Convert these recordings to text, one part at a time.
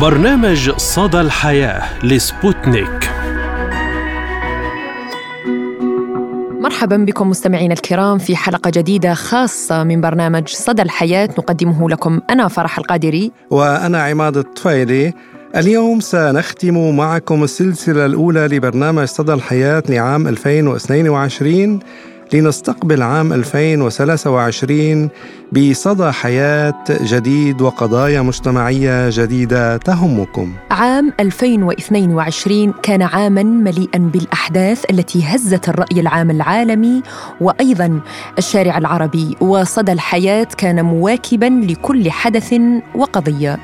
برنامج صدى الحياة لسبوتنيك. مرحبا بكم مستمعينا الكرام في حلقة جديدة خاصة من برنامج صدى الحياة نقدمه لكم أنا فرح القادري. وأنا عماد الطفيلي. اليوم سنختم معكم السلسلة الأولى لبرنامج صدى الحياة لعام 2022 لنستقبل عام 2023 بصدى حياة جديد وقضايا مجتمعية جديدة تهمكم. عام 2022 كان عاما مليئا بالأحداث التي هزت الرأي العام العالمي وأيضا الشارع العربي وصدى الحياة كان مواكبا لكل حدث وقضية.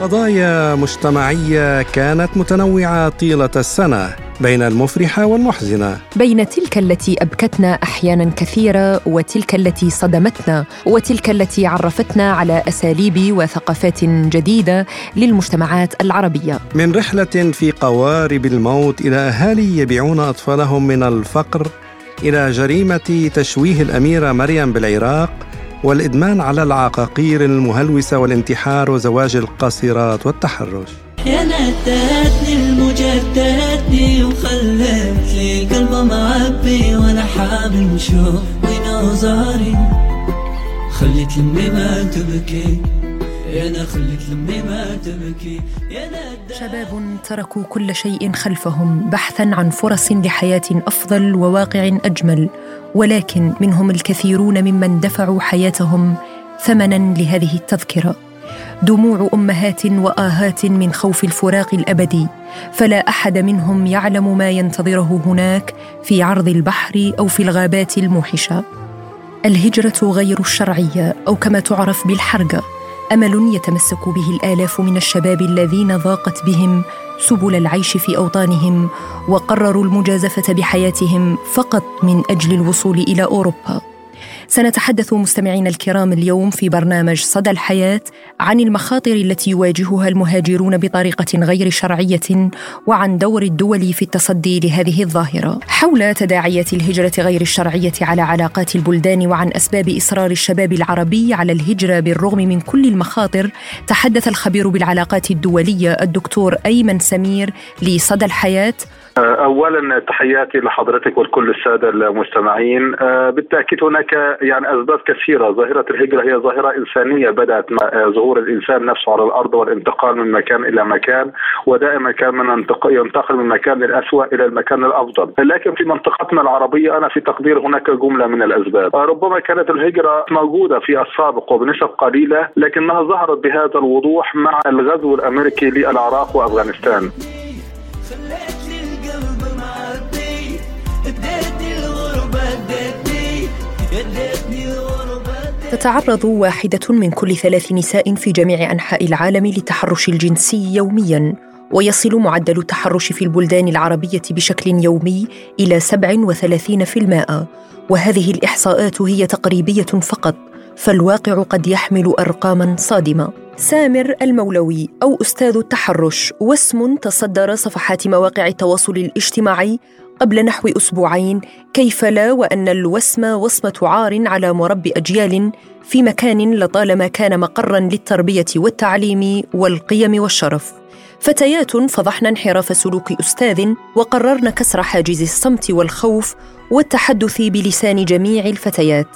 قضايا مجتمعية كانت متنوعة طيلة السنة بين المفرحه والمحزنة. بين تلك التي أبكتنا أحيانا كثيرة وتلك التي صدمتنا وتلك التي عرفتنا على أساليب وثقافات جديدة للمجتمعات العربية. من رحلة في قوارب الموت إلى أهالي يبيعون أطفالهم من الفقر إلى جريمة تشويه الأميرة مريم بالعراق والإدمان على العقاقير المهلوسة والانتحار وزواج القاصرات والتحرش. يا نتاتني المجددني وخلت لي قلبه معبي وأنا حامل وشوف وين زاري خليت لمي ما تبكي يا خليت لمي ما تبكي. يا شباب تركوا كل شيء خلفهم بحثا عن فرص لحياة أفضل وواقع أجمل. ولكن منهم الكثيرون ممن دفعوا حياتهم ثمنا لهذه التذكرة. دموع أمهات وآهات من خوف الفراق الأبدي فلا أحد منهم يعلم ما ينتظره هناك في عرض البحر أو في الغابات الموحشة. الهجرة غير الشرعية أو كما تعرف بالحرقة. أمل يتمسك به الآلاف من الشباب الذين ضاقت بهم سبل العيش في أوطانهم وقرروا المجازفة بحياتهم فقط من أجل الوصول إلى أوروبا. سنتحدث مستمعينا الكرام اليوم في برنامج صدى الحياة عن المخاطر التي يواجهها المهاجرون بطريقة غير شرعية وعن دور الدول في التصدي لهذه الظاهرة. حول تداعيات الهجرة غير الشرعية على علاقات البلدان وعن أسباب إصرار الشباب العربي على الهجرة بالرغم من كل المخاطر تحدث الخبير بالعلاقات الدولية الدكتور أيمن سمير لصدى الحياة اولا تحياتي لحضرتك ولكل السادة المستمعين. آه، بالتأكيد هناك يعني أسباب كثيرة. ظاهرة الهجرة هي ظاهرة إنسانية بدأت مع آه، ظهور الإنسان نفسه على الأرض والانتقال من مكان إلى مكان ودائما كان من ينتقل من مكان الاسوء إلى المكان الأفضل. لكن في منطقتنا العربية أنا في تقدير هناك جملة من الأسباب. آه، ربما كانت الهجرة موجودة في السابق وبنسب قليلة لكنها ظهرت بهذا الوضوح مع الغزو الأمريكي للعراق وأفغانستان. تتعرض واحدة من كل ثلاث نساء في جميع أنحاء العالم للتحرش الجنسي يومياً ويصل معدل التحرش في البلدان العربية بشكل يومي إلى 37% وهذه الإحصاءات هي تقريبية فقط فالواقع قد يحمل أرقاماً صادمة. سامر المولوي أو أستاذ التحرش واسم تصدر صفحات مواقع التواصل الاجتماعي قبل نحو أسبوعين كيف لا وأن الوسم وصمه عار على مربي أجيال في مكان لطالما كان مقرا للتربية والتعليم والقيم والشرف. فتيات فضحن انحراف سلوك أستاذ وقررن كسر حاجز الصمت والخوف والتحدث بلسان جميع الفتيات.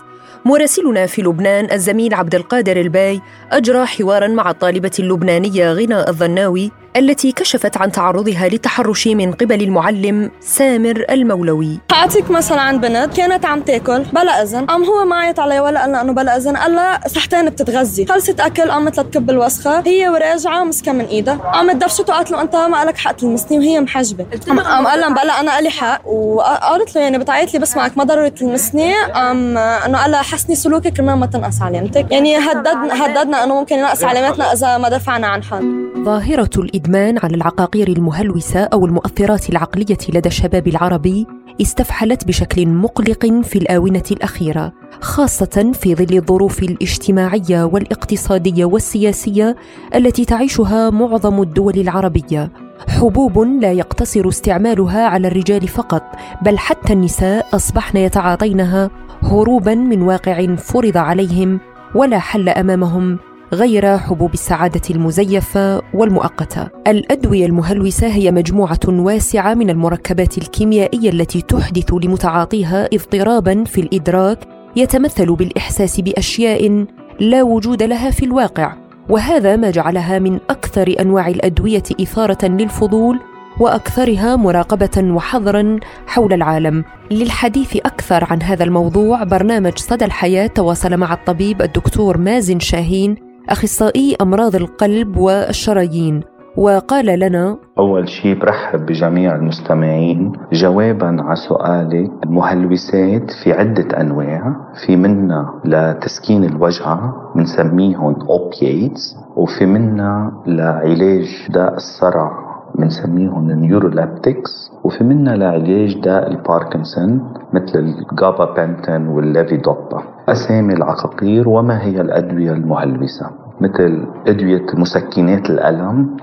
مراسلنا في لبنان الزميل عبد القادر الباي أجرى حوارا مع الطالبة اللبنانية غنى الظناوي التي كشفت عن تعرضها للتحرش من قبل المعلم سامر المولوي. حقتك مثلا عن بنت كانت عم تأكل بلا أذن قام هو ما عيط علي ولا قال إنه بلا أذن قال لها صحتين بتتغذي. خلصت أكل قامت لتكب الوسخة هي وراجعة مسكة من إيدها قامت دفشته وقالت له أنت ما لك حق تلمسني وهي محجبة. قام قال لها بلا أنا لي حق. وقالت له يعني بتعيط لي بس معك ما ضروري تلمسني. قام إنه قال لها حسني سلوكك كرمال ما تنقص علامتك. يعني هددنا هددنا انه ممكن ينقص علاماتنا إذا ما دفعنا عن حد. ظاهرة الإدمان على العقاقير المهلوسة أو المؤثرات العقلية لدى الشباب العربي استفحلت بشكل مقلق في الآونة الأخيرة خاصة في ظل الظروف الاجتماعية والاقتصادية والسياسية التي تعيشها معظم الدول العربية. حبوب لا يقتصر استعمالها على الرجال فقط بل حتى النساء أصبحن يتعاطينها هروبا من واقع فرض عليهم ولا حل أمامهم غير حبوب السعادة المزيفة والمؤقتة. الأدوية المهلوسة هي مجموعة واسعة من المركبات الكيميائية التي تحدث لمتعاطيها اضطرابا في الإدراك يتمثل بالإحساس بأشياء لا وجود لها في الواقع وهذا ما جعلها من أكثر أنواع الأدوية إثارة للفضول وأكثرها مراقبة وحظرا حول العالم. للحديث أكثر عن هذا الموضوع برنامج صدى الحياة تواصل مع الطبيب الدكتور مازن شاهين أخصائي أمراض القلب والشرايين. وقال لنا أول شيء برحب بجميع المستمعين. جوابا على سؤالك المهلوسات في عدة أنواع في منا لتسكين الوجع بنسميهم opiates وفي منا لعلاج داء الصرع. بنسميهم neuroleptics وفي منا لعلاج داء الباركنسون مثل ال gabapentin وال levodopa أسامي العقاقير وما هي الأدوية المهلوسة. مثل أدوية مسكنات الألم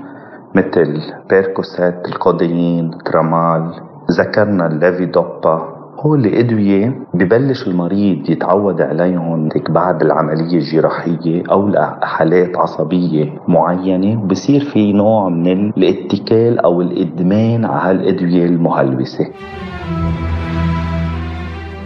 مثل Percocet الكوديين Tramal. ذكرنا الليفيدوبا هول الأدوية ببلش المريض يتعود عليهم بعد العملية الجراحية أو لحالات عصبية معينة بصير في نوع من الاتكال أو الإدمان على الأدوية المهلوسة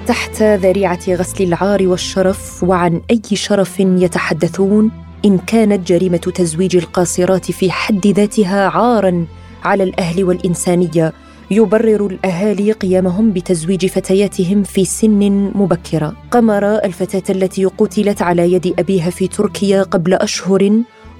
تحت ذريعة غسل العار والشرف وعن أي شرف يتحدثون إن كانت جريمة تزويج القاصرات في حد ذاتها عارا على الأهل والإنسانية. يبرر الأهالي قيامهم بتزويج فتياتهم في سن مبكرة. قمر الفتاة التي قتلت على يد أبيها في تركيا قبل أشهر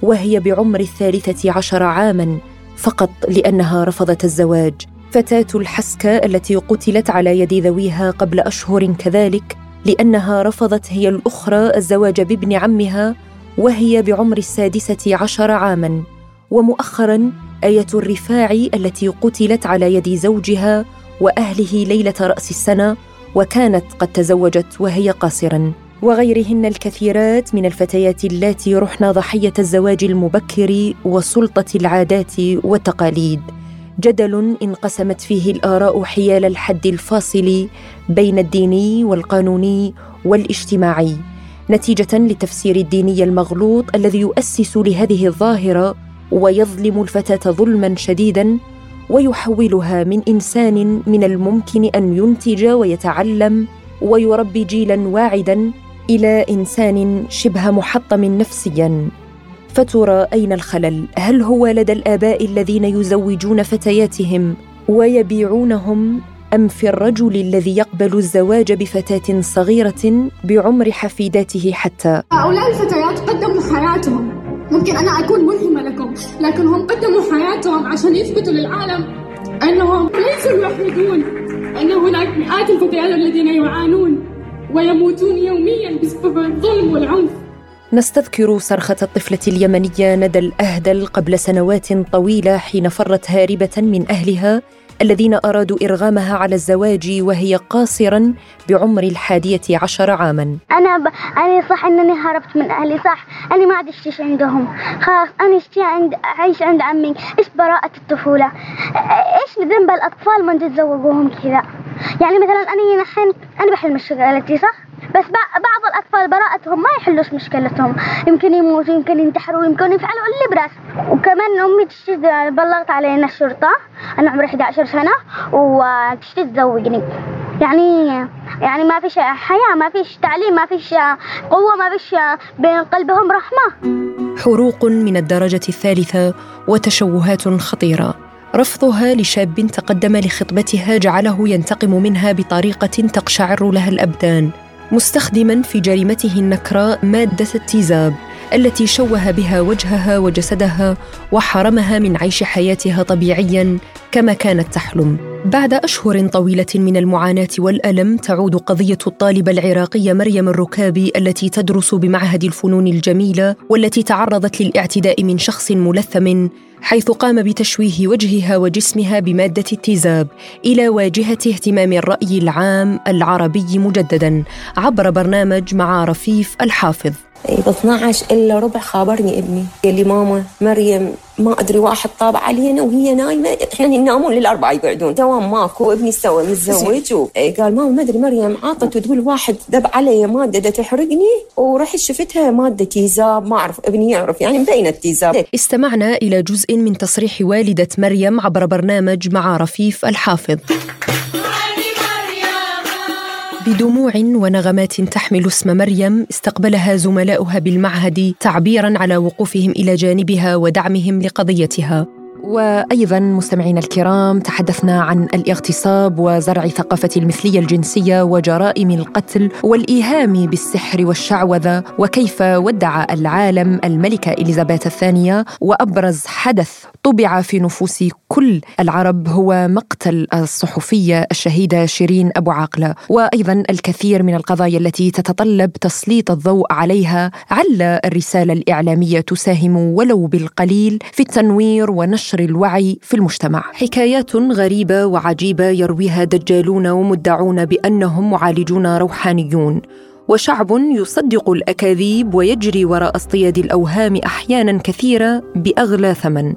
وهي بعمر الثالثة عشر عاما فقط لأنها رفضت الزواج. فتاة الحسكة التي قتلت على يد ذويها قبل أشهر كذلك لأنها رفضت هي الأخرى الزواج بابن عمها وهي بعمر السادسة عشر عاماً. ومؤخراً آية الرفاعي التي قتلت على يد زوجها وأهله ليلة رأس السنة وكانت قد تزوجت وهي قاصراً. وغيرهن الكثيرات من الفتيات اللاتي رحن ضحية الزواج المبكر وسلطة العادات والتقاليد. جدل انقسمت فيه الآراء حيال الحد الفاصل بين الديني والقانوني والاجتماعي نتيجة للتفسير الديني المغلوط الذي يؤسس لهذه الظاهرة ويظلم الفتاة ظلما شديدا ويحولها من إنسان من الممكن أن ينتج ويتعلم ويربي جيلا واعدا إلى إنسان شبه محطم نفسيا. فترى أين الخلل؟ هل هو لدى الآباء الذين يزوجون فتياتهم ويبيعونهم أم في الرجل الذي يقبل الزواج بفتاة صغيرة بعمر حفيداته حتى؟ هؤلاء الفتيات قدموا حياتهم ممكن أنا أكون ملهمة لكم لكن هم قدموا حياتهم عشان يثبتوا للعالم أنهم ليسوا الوحيدون أن هناك مئات الفتيات الذين يعانون ويموتون يوميا بسبب الظلم والعنف. نستذكر صرخة الطفلة اليمنية ندى الأهدل قبل سنوات طويلة حين فرت هاربة من أهلها الذين أرادوا إرغامها على الزواج وهي قاصرا بعمر الحادية عشر عاما. أنا ب... أنا صح أنني هربت من أهلي صح. أنا ما عاد أشتيش عندهم. خلاص أنا أشتي عند أعيش عند عمي. إيش براءة الطفولة؟ إيش ذنب الأطفال من تتزوجوهم كذا؟ يعني مثلا أنا نحن أنا بحل مشكلتي صح؟ بس بعض الأطفال براءتهم ما يحلوش مشكلتهم. يمكن يموتوا يمكن ينتحروا يمكن يفعلوا اللي براس وكمان أمي تشتد بلغت علينا الشرطة. أنا عمري 11 سنة وتشتد تزوجني. يعني يعني ما فيش حياة ما فيش تعليم ما فيش قوة ما فيش بين قلبهم رحمة. حروق من الدرجة الثالثة وتشوهات خطيرة. رفضها لشاب تقدم لخطبتها جعله ينتقم منها بطريقة تقشعر لها الأبدان. مستخدما في جريمته النكراء مادة التيزاب. التي شوه بها وجهها وجسدها وحرمها من عيش حياتها طبيعيا كما كانت تحلم. بعد أشهر طويلة من المعاناة والألم تعود قضية الطالبه العراقيه مريم الركابي التي تدرس بمعهد الفنون الجميلة والتي تعرضت للاعتداء من شخص ملثم حيث قام بتشويه وجهها وجسمها بمادة التيزاب إلى واجهة اهتمام الرأي العام العربي مجددا عبر برنامج مع رفيف الحافظ. ب 12 إلا ربع خابرني إبني. قال لي ماما مريم ما أدري واحد طاب علينا وهي نايمة إحنا ينامون للأربعة يقعدون. دوام ماكو إبني استوى متزوج قال ماما ما أدري مريم عطت وتقول واحد دب علي مادة تحرقني ورحت شفتها مادة تيزاب ما أعرف إبني يعرف يعني مبينة تيزاب. استمعنا إلى جزء من تصريح والدة مريم عبر برنامج مع رفيف الحافظ. بدموع ونغمات تحمل اسم مريم استقبلها زملاؤها بالمعهد تعبيرا على وقوفهم إلى جانبها ودعمهم لقضيتها. وأيضا مستمعينا الكرام تحدثنا عن الاغتصاب وزرع ثقافة المثلية الجنسية وجرائم القتل والإيهام بالسحر والشعوذة وكيف ودع العالم الملكه إليزابيث الثانية وأبرز حدث طبع في نفوس كل العرب هو مقتل الصحفية الشهيدة شيرين أبو عاقلة. وأيضا الكثير من القضايا التي تتطلب تسليط الضوء عليها عل الرسالة الإعلامية تساهم ولو بالقليل في التنوير ونشر نشر الوعي في المجتمع. حكايات غريبة وعجيبة يرويها دجالون ومدعون بأنهم معالجون روحانيون. وشعب يصدق الأكاذيب ويجري وراء اصطياد الأوهام أحيانا كثيرة بأغلى ثمن.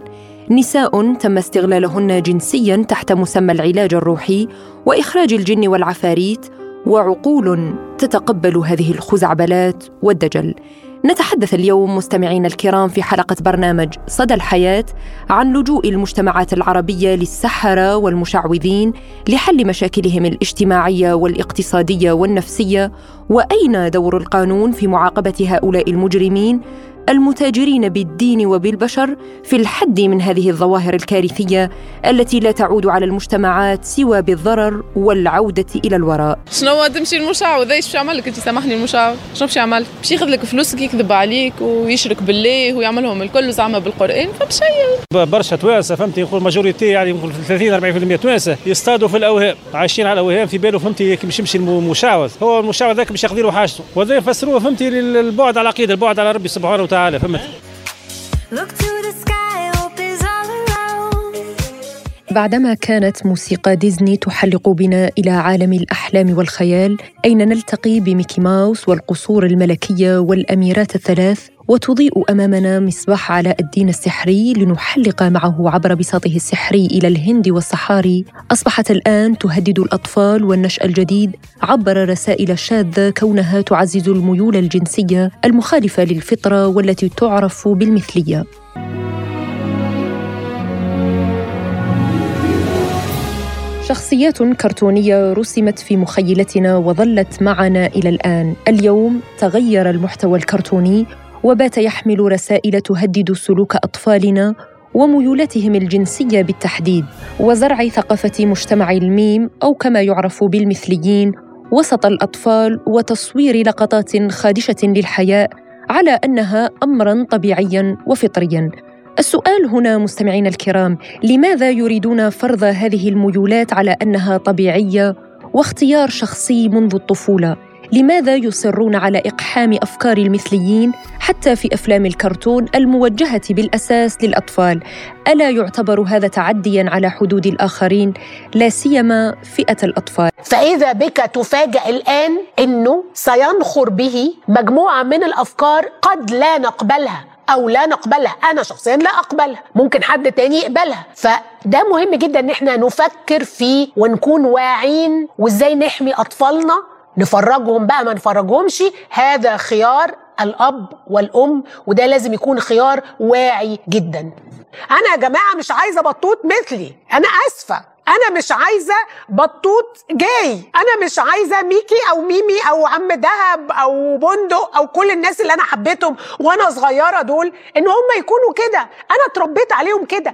نساء تم استغلالهن جنسيا تحت مسمى العلاج الروحي وإخراج الجن والعفاريت وعقول تتقبل هذه الخزعبلات والدجل. نتحدث اليوم مستمعينا الكرام في حلقة برنامج صدى الحياة عن لجوء المجتمعات العربية للسحرة والمشعوذين لحل مشاكلهم الاجتماعية والاقتصادية والنفسية وأين دور القانون في معاقبة هؤلاء المجرمين؟ المتاجرين بالدين وبالبشر في الحد من هذه الظواهر الكارثية التي لا تعود على المجتمعات سوى بالضرر والعودة إلى الوراء. شنو تمشي المشعوذ إيش يعمل لك انت سامحني المشعوذ؟ شنو باش يعمل؟ باش ياخذ لك فلوسك يكذب عليك ويشرك بالله ويعملهم الكل زعما بالقرآن. فمشي برشا توانسة فهمتي؟ نقول ماجوريتي يعني نقول 30 40% توانسة. يصطادوا في الأوهام. عايشين على الأوهام في باله فهمتي؟ باش يمشي المشعوذ هو المشعوذ ذاك باش ياخذ له حاجته. وهذا يفسروه فهمتي؟ البعد على العقيدة البعد على ربي سبحانه وتعالى. تعالى فهمت بعدما كانت موسيقى ديزني تحلق بنا إلى عالم الأحلام والخيال أين نلتقي بميكي ماوس والقصور الملكية والأميرات الثلاث؟ وتضيء أمامنا مصباح علاء الدين السحري لنحلق معه عبر بساطه السحري إلى الهند والصحاري. أصبحت الآن تهدد الأطفال والنشأ الجديد عبر رسائل شاذة كونها تعزز الميول الجنسية المخالفة للفطرة والتي تعرف بالمثلية. شخصيات كرتونية رسمت في مخيلتنا وظلت معنا إلى الآن. اليوم تغير المحتوى الكرتوني وبات يحمل رسائل تهدد سلوك أطفالنا وميولاتهم الجنسية بالتحديد وزرع ثقافة مجتمع الميم أو كما يعرف بالمثليين وسط الأطفال وتصوير لقطات خادشة للحياء على أنها امرا طبيعيا وفطريا. السؤال هنا مستمعينا الكرام لماذا يريدون فرض هذه الميولات على أنها طبيعية واختيار شخصي منذ الطفولة؟ لماذا يصرون على إقحام أفكار المثليين حتى في أفلام الكرتون الموجهة بالأساس للأطفال؟ ألا يعتبر هذا تعديا على حدود الآخرين لا سيما فئة الأطفال. فإذا بك تفاجأ الآن إنه سينخر به مجموعة من الأفكار قد لا نقبلها أو لا نقبلها. أنا شخصيا لا أقبلها. ممكن حد تاني يقبلها. فده مهم جدا إن إحنا نفكر فيه ونكون واعين وإزاي نحمي أطفالنا نفرجهم بقى ما نفرجهمش. هذا خيار الأب والأم وده لازم يكون خيار واعي جدا. أنا يا جماعة مش عايزة بطوط مثلي. أنا آسفة. أنا مش عايزة بطوط جاي. أنا مش عايزة ميكي أو ميمي أو عم دهب أو بندق أو كل الناس اللي أنا حبيتهم وأنا صغيرة دول إن هم يكونوا كده. أنا اتربيت عليهم كده.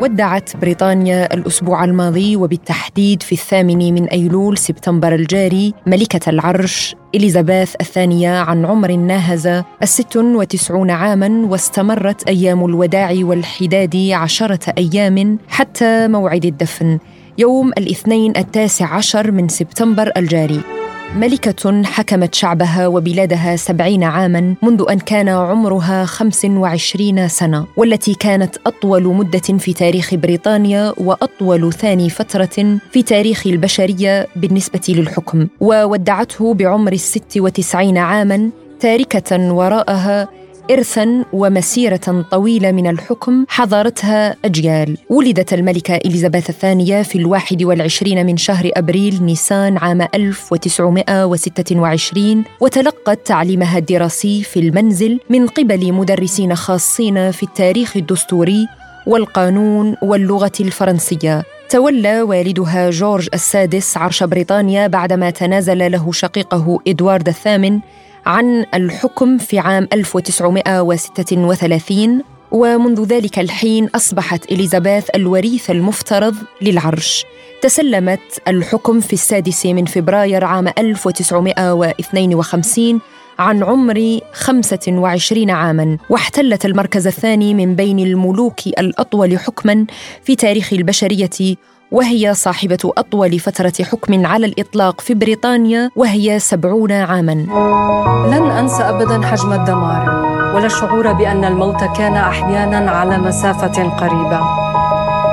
ودعت بريطانيا الأسبوع الماضي وبالتحديد في الثامن من أيلول سبتمبر الجاري ملكة العرش إليزابيث الثانية عن عمر ناهز الست وتسعون عاماً واستمرت أيام الوداع والحداد عشرة أيام حتى موعد الدفن يوم الاثنين التاسع عشر من سبتمبر الجاري. ملكة حكمت شعبها وبلادها سبعين عاما منذ أن كان عمرها خمس وعشرين سنة والتي كانت أطول مدة في تاريخ بريطانيا وأطول ثاني فترة في تاريخ البشرية بالنسبة للحكم. وودعته بعمر الست وتسعين عاما تاركة وراءها إرثا ومسيرة طويلة من الحكم حضرتها أجيال. ولدت الملكة إليزابيث الثانية في الواحد والعشرين من شهر أبريل نيسان عام 1926 وتلقت تعليمها الدراسي في المنزل من قبل مدرسين خاصين في التاريخ الدستوري والقانون واللغة الفرنسية. تولى والدها جورج السادس عرش بريطانيا بعدما تنازل له شقيقه إدوارد الثامن عن الحكم في عام 1936 ومنذ ذلك الحين أصبحت إليزابيث الوريث المفترض للعرش. تسلمت الحكم في السادس من فبراير عام 1952 عن عمر 25 عاما واحتلت المركز الثاني من بين الملوك الأطول حكما في تاريخ البشرية وهي صاحبة أطول فترة حكم على الإطلاق في بريطانيا وهي سبعون عاماً. لن أنسى أبداً حجم الدمار ولا الشعور بأن الموت كان أحياناً على مسافة قريبة.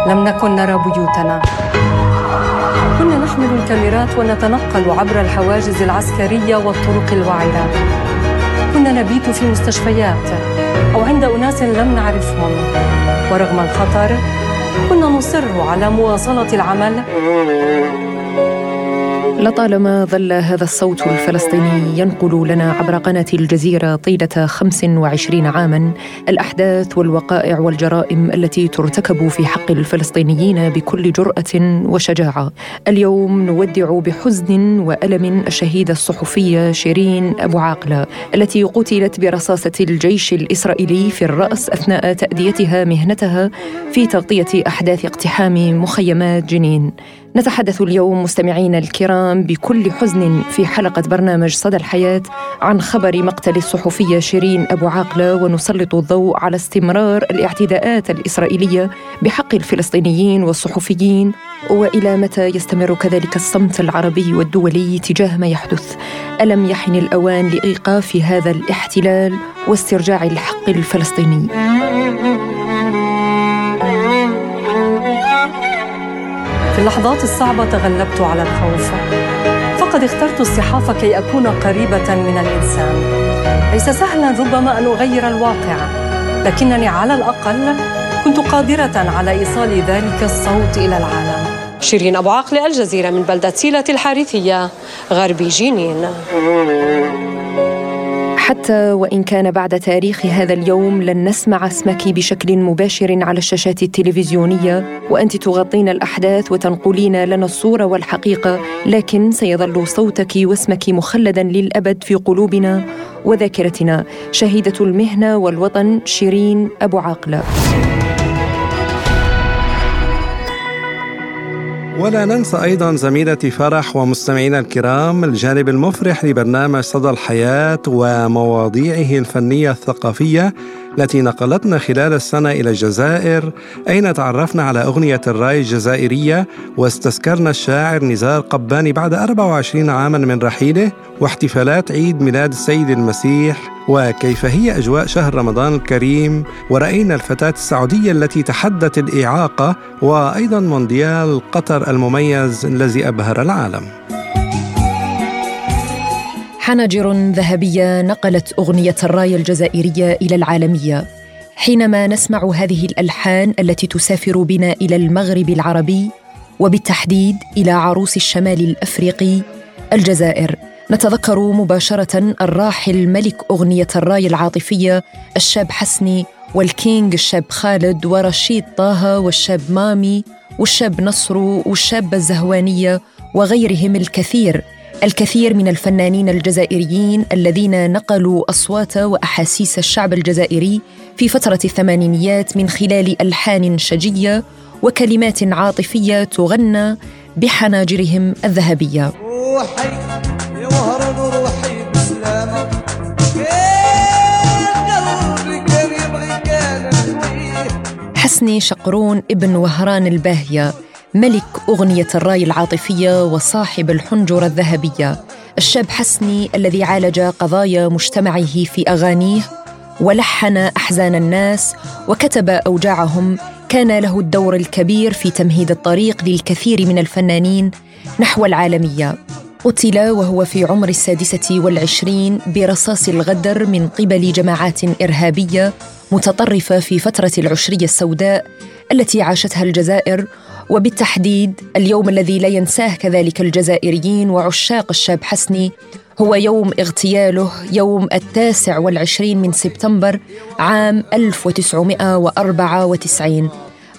لم نكن نرى بيوتنا. كنا نحمل الكاميرات ونتنقل عبر الحواجز العسكرية والطرق الوعرة. كنا نبيت في مستشفيات أو عند أناس لم نعرفهم. ورغم الخطر كنا نصر على مواصلة العمل. لطالما ظل هذا الصوت الفلسطيني ينقل لنا عبر قناة الجزيرة طيلة 25 عاما الأحداث والوقائع والجرائم التي ترتكب في حق الفلسطينيين بكل جرأة وشجاعة. اليوم نودع بحزن وألم الشهيدة الصحفية شيرين أبو عاقلة التي قتلت برصاصة الجيش الإسرائيلي في الرأس أثناء تأديتها مهنتها في تغطية أحداث اقتحام مخيمات جنين. نتحدث اليوم مستمعينا الكرام بكل حزن في حلقة برنامج صدى الحياة عن خبر مقتل الصحفية شيرين أبو عاقلة ونسلط الضوء على استمرار الاعتداءات الإسرائيلية بحق الفلسطينيين والصحفيين وإلى متى يستمر كذلك الصمت العربي والدولي تجاه ما يحدث؟ ألم يحن الأوان لإيقاف هذا الاحتلال واسترجاع الحق الفلسطيني؟ في اللحظات الصعبة تغلبت على الخوف. فقد اخترت الصحافة كي أكون قريبة من الإنسان. ليس سهلا ربما أن أغير الواقع لكنني على الأقل كنت قادرة على إيصال ذلك الصوت إلى العالم. شيرين أبو عقل الجزيرة من بلدة سيلة الحارثية غربي جنين. حتى وإن كان بعد تاريخ هذا اليوم لن نسمع اسمك بشكل مباشر على الشاشات التلفزيونية وأنت تغطين الأحداث وتنقلين لنا الصورة والحقيقة لكن سيظل صوتك واسمك مخلدا للأبد في قلوبنا وذاكرتنا. شهيدة المهنة والوطن شيرين أبو عاقلة. ولا ننسى أيضا زميلتي فرح ومستمعينا الكرام الجانب المفرح لبرنامج صدى الحياة ومواضيعه الفنية الثقافية التي نقلتنا خلال السنة إلى الجزائر أين تعرفنا على أغنية الرأي الجزائرية واستذكرنا الشاعر نزار قباني بعد 24 عاما من رحيله واحتفالات عيد ميلاد السيد المسيح؟ وكيف هي أجواء شهر رمضان الكريم؟ ورأينا الفتاة السعودية التي تحدت الإعاقة وأيضا مونديال قطر المميز الذي أبهر العالم. حناجر ذهبية نقلت أغنية الرايه الجزائرية إلى العالمية. حينما نسمع هذه الألحان التي تسافر بنا إلى المغرب العربي وبالتحديد إلى عروس الشمال الأفريقي الجزائر نتذكر مباشرة الراحل ملك أغنية الراي العاطفية الشاب حسني والكينج الشاب خالد ورشيد طه والشاب مامي والشاب نصرو والشابه الزهوانية وغيرهم الكثير. الكثير من الفنانين الجزائريين الذين نقلوا أصوات وأحاسيس الشعب الجزائري في فترة الثمانينيات من خلال ألحان شجية وكلمات عاطفية تغنى بحناجرهم الذهبية. روحي روحي بسلامه حسني شقرون ابن وهران الباهية. ملك أغنية الرأي العاطفية وصاحب الحنجرة الذهبية الشاب حسني الذي عالج قضايا مجتمعه في أغانيه ولحن أحزان الناس وكتب أوجاعهم. كان له الدور الكبير في تمهيد الطريق للكثير من الفنانين نحو العالمية. قتل وهو في عمر السادسة والعشرين برصاص الغدر من قبل جماعات إرهابية متطرفة في فترة العشرية السوداء التي عاشتها الجزائر وبالتحديد اليوم الذي لا ينساه كذلك الجزائريين وعشاق الشاب حسني هو يوم اغتياله يوم التاسع والعشرين من سبتمبر عام 1994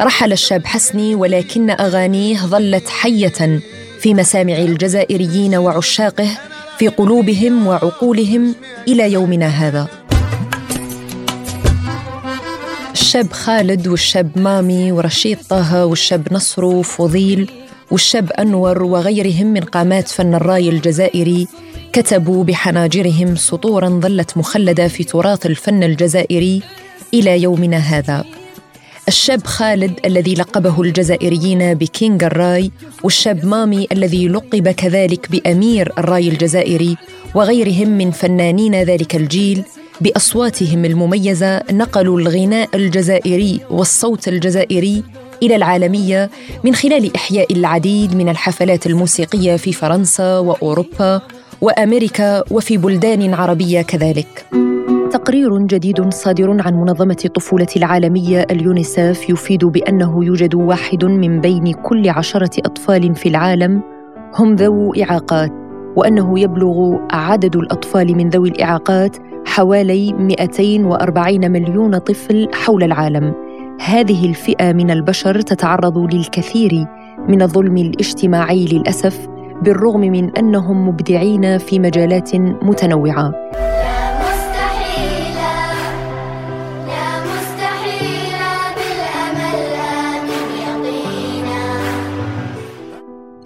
رحل الشاب حسني ولكن أغانيه ظلت حية في مسامع الجزائريين وعشاقه في قلوبهم وعقولهم إلى يومنا هذا. الشاب خالد والشاب مامي ورشيد طه والشاب نصر وفضيل والشاب أنور وغيرهم من قامات فن الراي الجزائري كتبوا بحناجرهم سطورا ظلت مخلدة في تراث الفن الجزائري إلى يومنا هذا. الشاب خالد الذي لقبه الجزائريين بكينج الراي والشاب مامي الذي لقب كذلك بأمير الراي الجزائري وغيرهم من فنانين ذلك الجيل بأصواتهم المميزة نقلوا الغناء الجزائري والصوت الجزائري إلى العالمية من خلال إحياء العديد من الحفلات الموسيقية في فرنسا وأوروبا وأمريكا وفي بلدان عربية كذلك. تقرير جديد صادر عن منظمة الطفولة العالمية اليونيسف يفيد بأنه يوجد واحد من بين كل عشرة أطفال في العالم هم ذو إعاقات وأنه يبلغ عدد الأطفال من ذوي الإعاقات حوالي 240 مليون طفل حول العالم. هذه الفئة من البشر تتعرض للكثير من الظلم الاجتماعي للأسف بالرغم من أنهم مبدعين في مجالات متنوعة.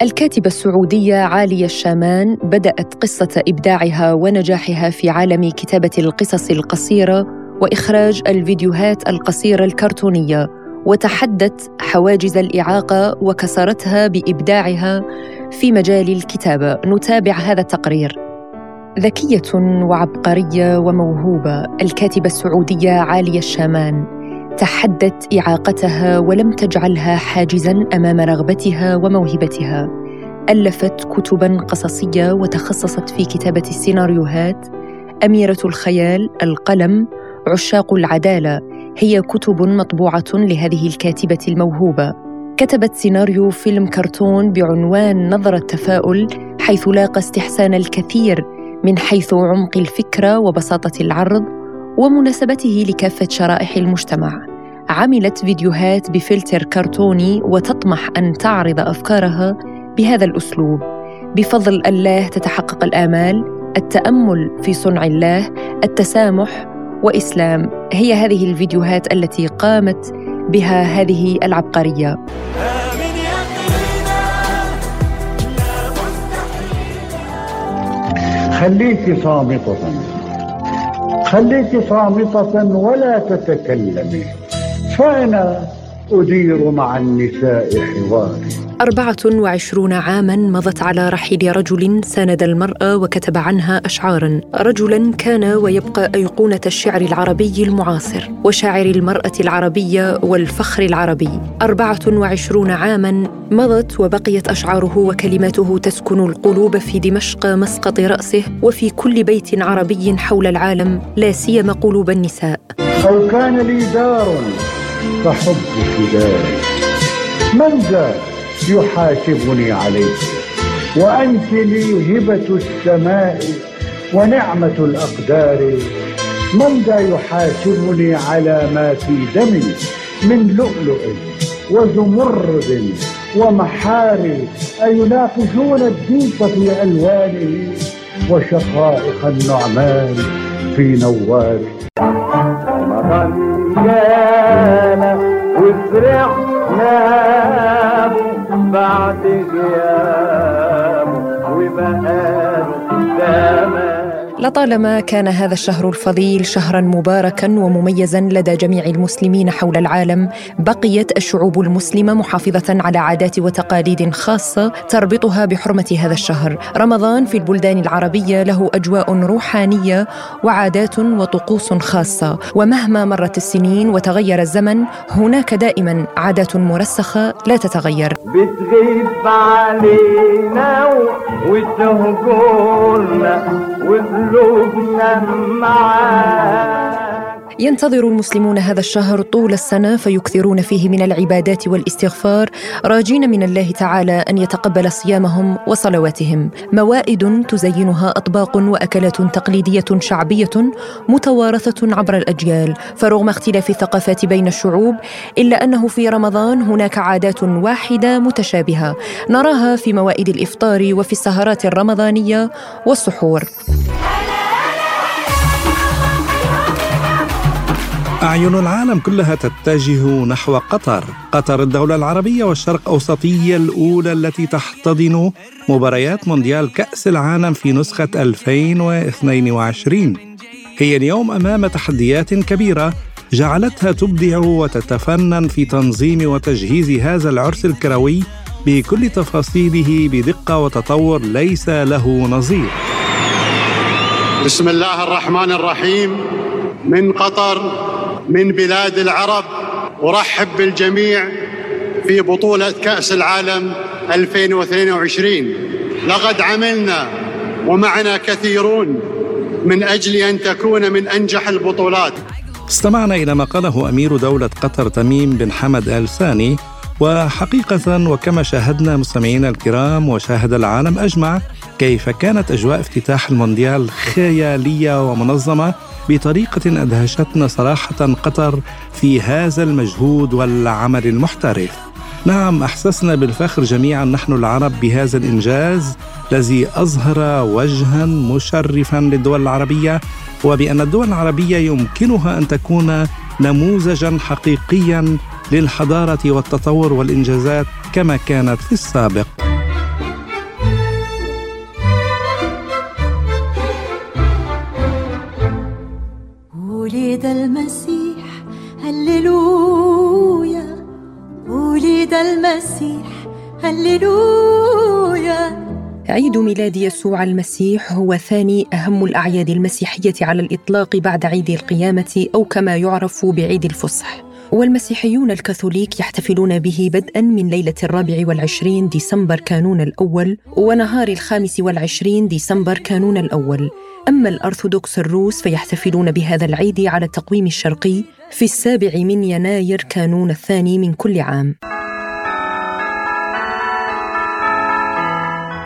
الكاتبة السعودية عالية الشامان بدأت قصة إبداعها ونجاحها في عالم كتابة القصص القصيرة وإخراج الفيديوهات القصيرة الكرتونية وتحدت حواجز الإعاقة وكسرتها بإبداعها في مجال الكتابة. نتابع هذا التقرير. ذكية وعبقرية وموهوبة الكاتبة السعودية عالية الشامان. تحدت إعاقتها ولم تجعلها حاجزا أمام رغبتها وموهبتها. ألفت كتبا قصصية وتخصصت في كتابة السيناريوهات. أميرة الخيال القلم عشاق العدالة هي كتب مطبوعة لهذه الكاتبة الموهوبة. كتبت سيناريو فيلم كرتون بعنوان نظرة تفاؤل حيث لاقى استحسان الكثير من حيث عمق الفكرة وبساطة العرض. ومناسبته لكافة شرائح المجتمع. عملت فيديوهات بفلتر كرتوني وتطمح أن تعرض أفكارها بهذا الأسلوب. بفضل الله تتحقق الآمال التأمل في صنع الله التسامح وإسلام. هي هذه الفيديوهات التي قامت بها هذه العبقرية. خليك صامتة خليك صامتة ولا تتكلمي. فأنا أدير مع النساء حواري. أربعة وعشرون عاما مضت على رحيل رجل ساند المرأة وكتب عنها أشعارا. رجلا كان ويبقى أيقونة الشعر العربي المعاصر وشاعر المرأة العربية والفخر العربي. أربعة وعشرون عاما مضت وبقيت أشعاره وكلماته تسكن القلوب في دمشق مسقط رأسه وفي كل بيت عربي حول العالم لا سيما قلوب النساء. أو كان لي دار فحبك داري. من ذا يحاسبني عليه. وأنت لي هبة السماء ونعمة الأقدار. من ذا يحاسبني على ما في دمي؟ من لؤلؤ وزمرد ومحاري أيناقشون الديك في ألوانه وشقائق النعمان في نوار رمضان جانا وفرحنا بعد غيابه لطالما كان هذا الشهر الفضيل شهرا مباركا ومميزا لدى جميع المسلمين حول العالم بقيت الشعوب المسلمة محافظة على عادات وتقاليد خاصة تربطها بحرمة هذا الشهر. رمضان في البلدان العربية له أجواء روحانية وعادات وطقوس خاصة. ومهما مرت السنين وتغير الزمن هناك دائما عادات مرسخة لا تتغير. بتغيب علينا وقلوبنا معاك. ينتظر المسلمون هذا الشهر طول السنة فيكثرون فيه من العبادات والاستغفار راجين من الله تعالى أن يتقبل صيامهم وصلواتهم. موائد تزينها أطباق وأكلات تقليدية شعبية متوارثة عبر الأجيال. فرغم اختلاف الثقافات بين الشعوب إلا أنه في رمضان هناك عادات واحدة متشابهة. نراها في موائد الإفطار وفي السهرات الرمضانية والسحور. أعين العالم كلها تتجه نحو قطر. قطر الدولة العربية والشرق أوسطية الأولى التي تحتضن مباريات مونديال كأس العالم في نسخة 2022 هي اليوم أمام تحديات كبيرة جعلتها تبدع وتتفنن في تنظيم وتجهيز هذا العرس الكروي بكل تفاصيله بدقة وتطور ليس له نظير. بسم الله الرحمن الرحيم. من قطر من بلاد العرب. أرحب بالجميع في بطولة كأس العالم 2022 لقد عملنا ومعنا كثيرون من أجل أن تكون من أنجح البطولات. استمعنا إلى ما قاله أمير دولة قطر تميم بن حمد آل ثاني وحقيقة وكما شاهدنا مستمعينا الكرام وشاهد العالم أجمع كيف كانت أجواء افتتاح المونديال خيالية ومنظمة بطريقة أدهشتنا صراحة قطر في هذا المجهود والعمل المحترف. نعم أحسسنا بالفخر جميعا نحن العرب بهذا الإنجاز الذي أظهر وجها مشرفا للدول العربية وبأن الدول العربية يمكنها أن تكون نموذجا حقيقيا للحضارة والتطور والإنجازات كما كانت في السابق. ولد المسيح هللويا. ولد المسيح هللويا. عيد ميلاد يسوع المسيح هو ثاني أهم الأعياد المسيحية على الإطلاق بعد عيد القيامة أو كما يعرف بعيد الفصح. والمسيحيون الكاثوليك يحتفلون به بدءا من ليلة الرابع والعشرين ديسمبر كانون الأول ونهار الخامس والعشرين ديسمبر كانون الأول. أما الأرثوذكس الروس فيحتفلون بهذا العيد على التقويم الشرقي في السابع من يناير كانون الثاني من كل عام.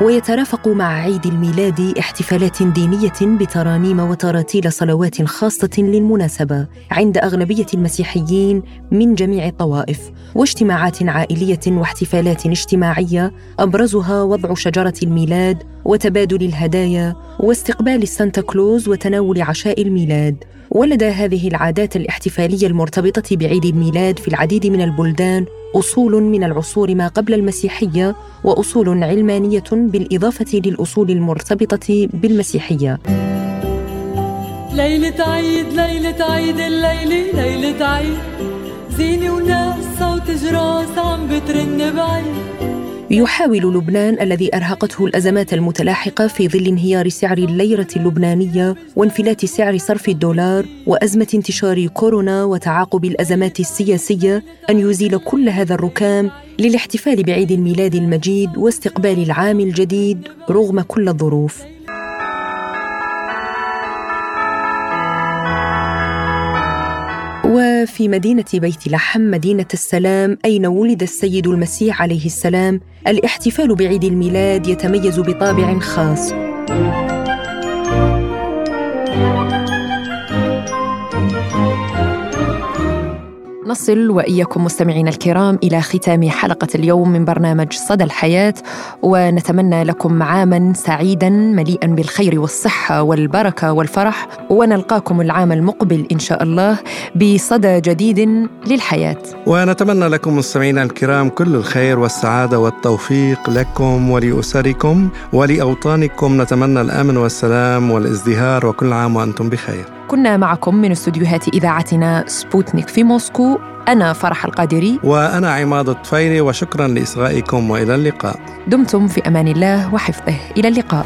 ويترافق مع عيد الميلاد احتفالات دينية بترانيم وتراتيل صلوات خاصة للمناسبة عند أغلبية المسيحيين من جميع الطوائف واجتماعات عائلية واحتفالات اجتماعية أبرزها وضع شجرة الميلاد وتبادل الهدايا واستقبال السانتا كلوز وتناول عشاء الميلاد. ولدى هذه العادات الاحتفالية المرتبطة بعيد الميلاد في العديد من البلدان أصول من العصور ما قبل المسيحية وأصول علمانية بالإضافة للأصول المرتبطة بالمسيحية. ليلة عيد ليلة عيد الليلة ليلة عيد. زينة وناس صوت جراس عم بترن بعيد. يحاول لبنان الذي أرهقته الأزمات المتلاحقة في ظل انهيار سعر الليرة اللبنانية وانفلات سعر صرف الدولار وأزمة انتشار كورونا وتعاقب الأزمات السياسية أن يزيل كل هذا الركام للاحتفال بعيد الميلاد المجيد واستقبال العام الجديد رغم كل الظروف. وفي مدينة بيت لحم مدينة السلام أين ولد السيد المسيح عليه السلام. الاحتفال بعيد الميلاد يتميز بطابع خاص. نصل وإياكم مستمعينا الكرام إلى ختام حلقة اليوم من برنامج صدى الحياة ونتمنى لكم عاما سعيدا مليئا بالخير والصحة والبركة والفرح ونلقاكم العام المقبل إن شاء الله بصدى جديد للحياة. ونتمنى لكم مستمعينا الكرام كل الخير والسعادة والتوفيق لكم ولأسركم ولأوطانكم نتمنى الأمن والسلام والازدهار وكل عام وأنتم بخير. كنا معكم من استديوهات إذاعتنا سبوتنيك في موسكو أنا فرح القادري وأنا عماد الطفيلي وشكرا لإصغائكم وإلى اللقاء. دمتم في أمان الله وحفظه إلى اللقاء.